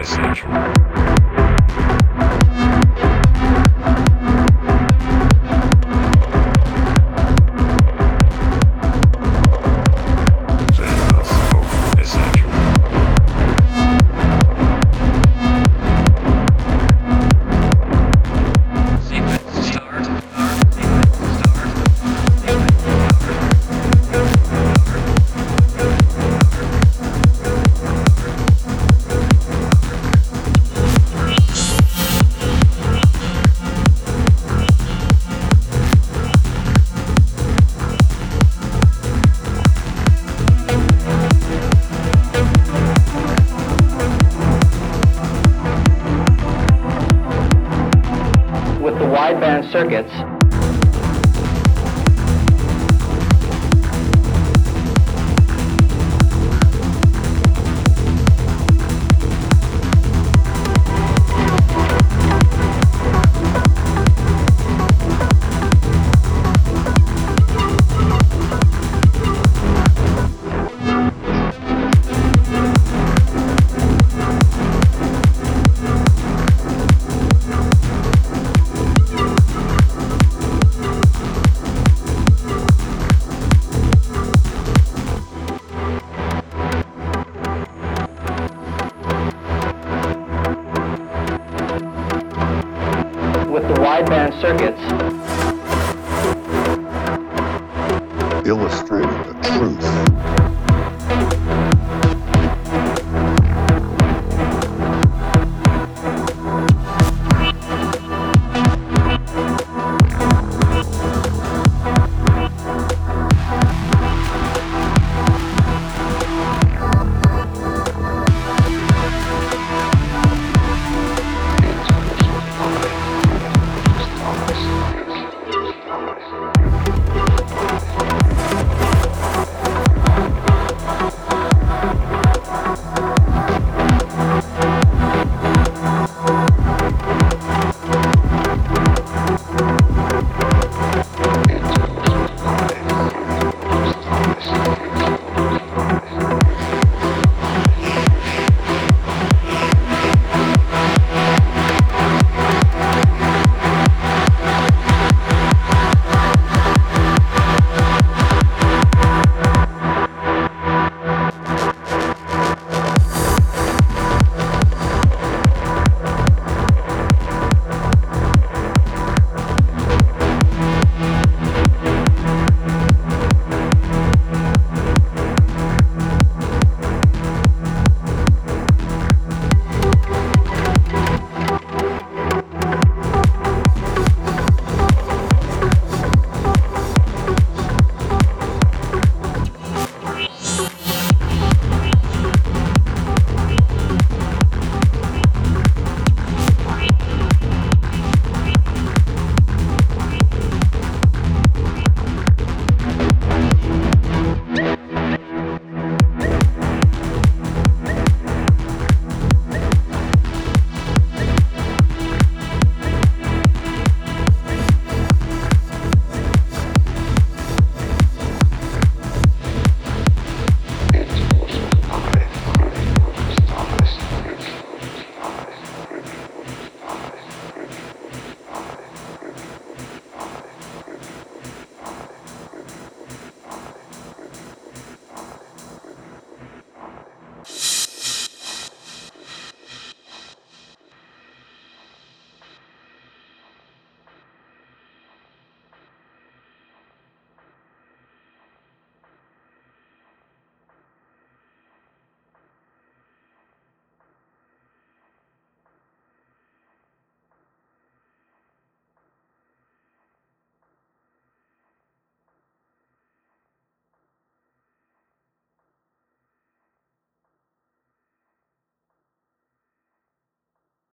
Essential. wideband circuits wideband circuits. illustrating the truth.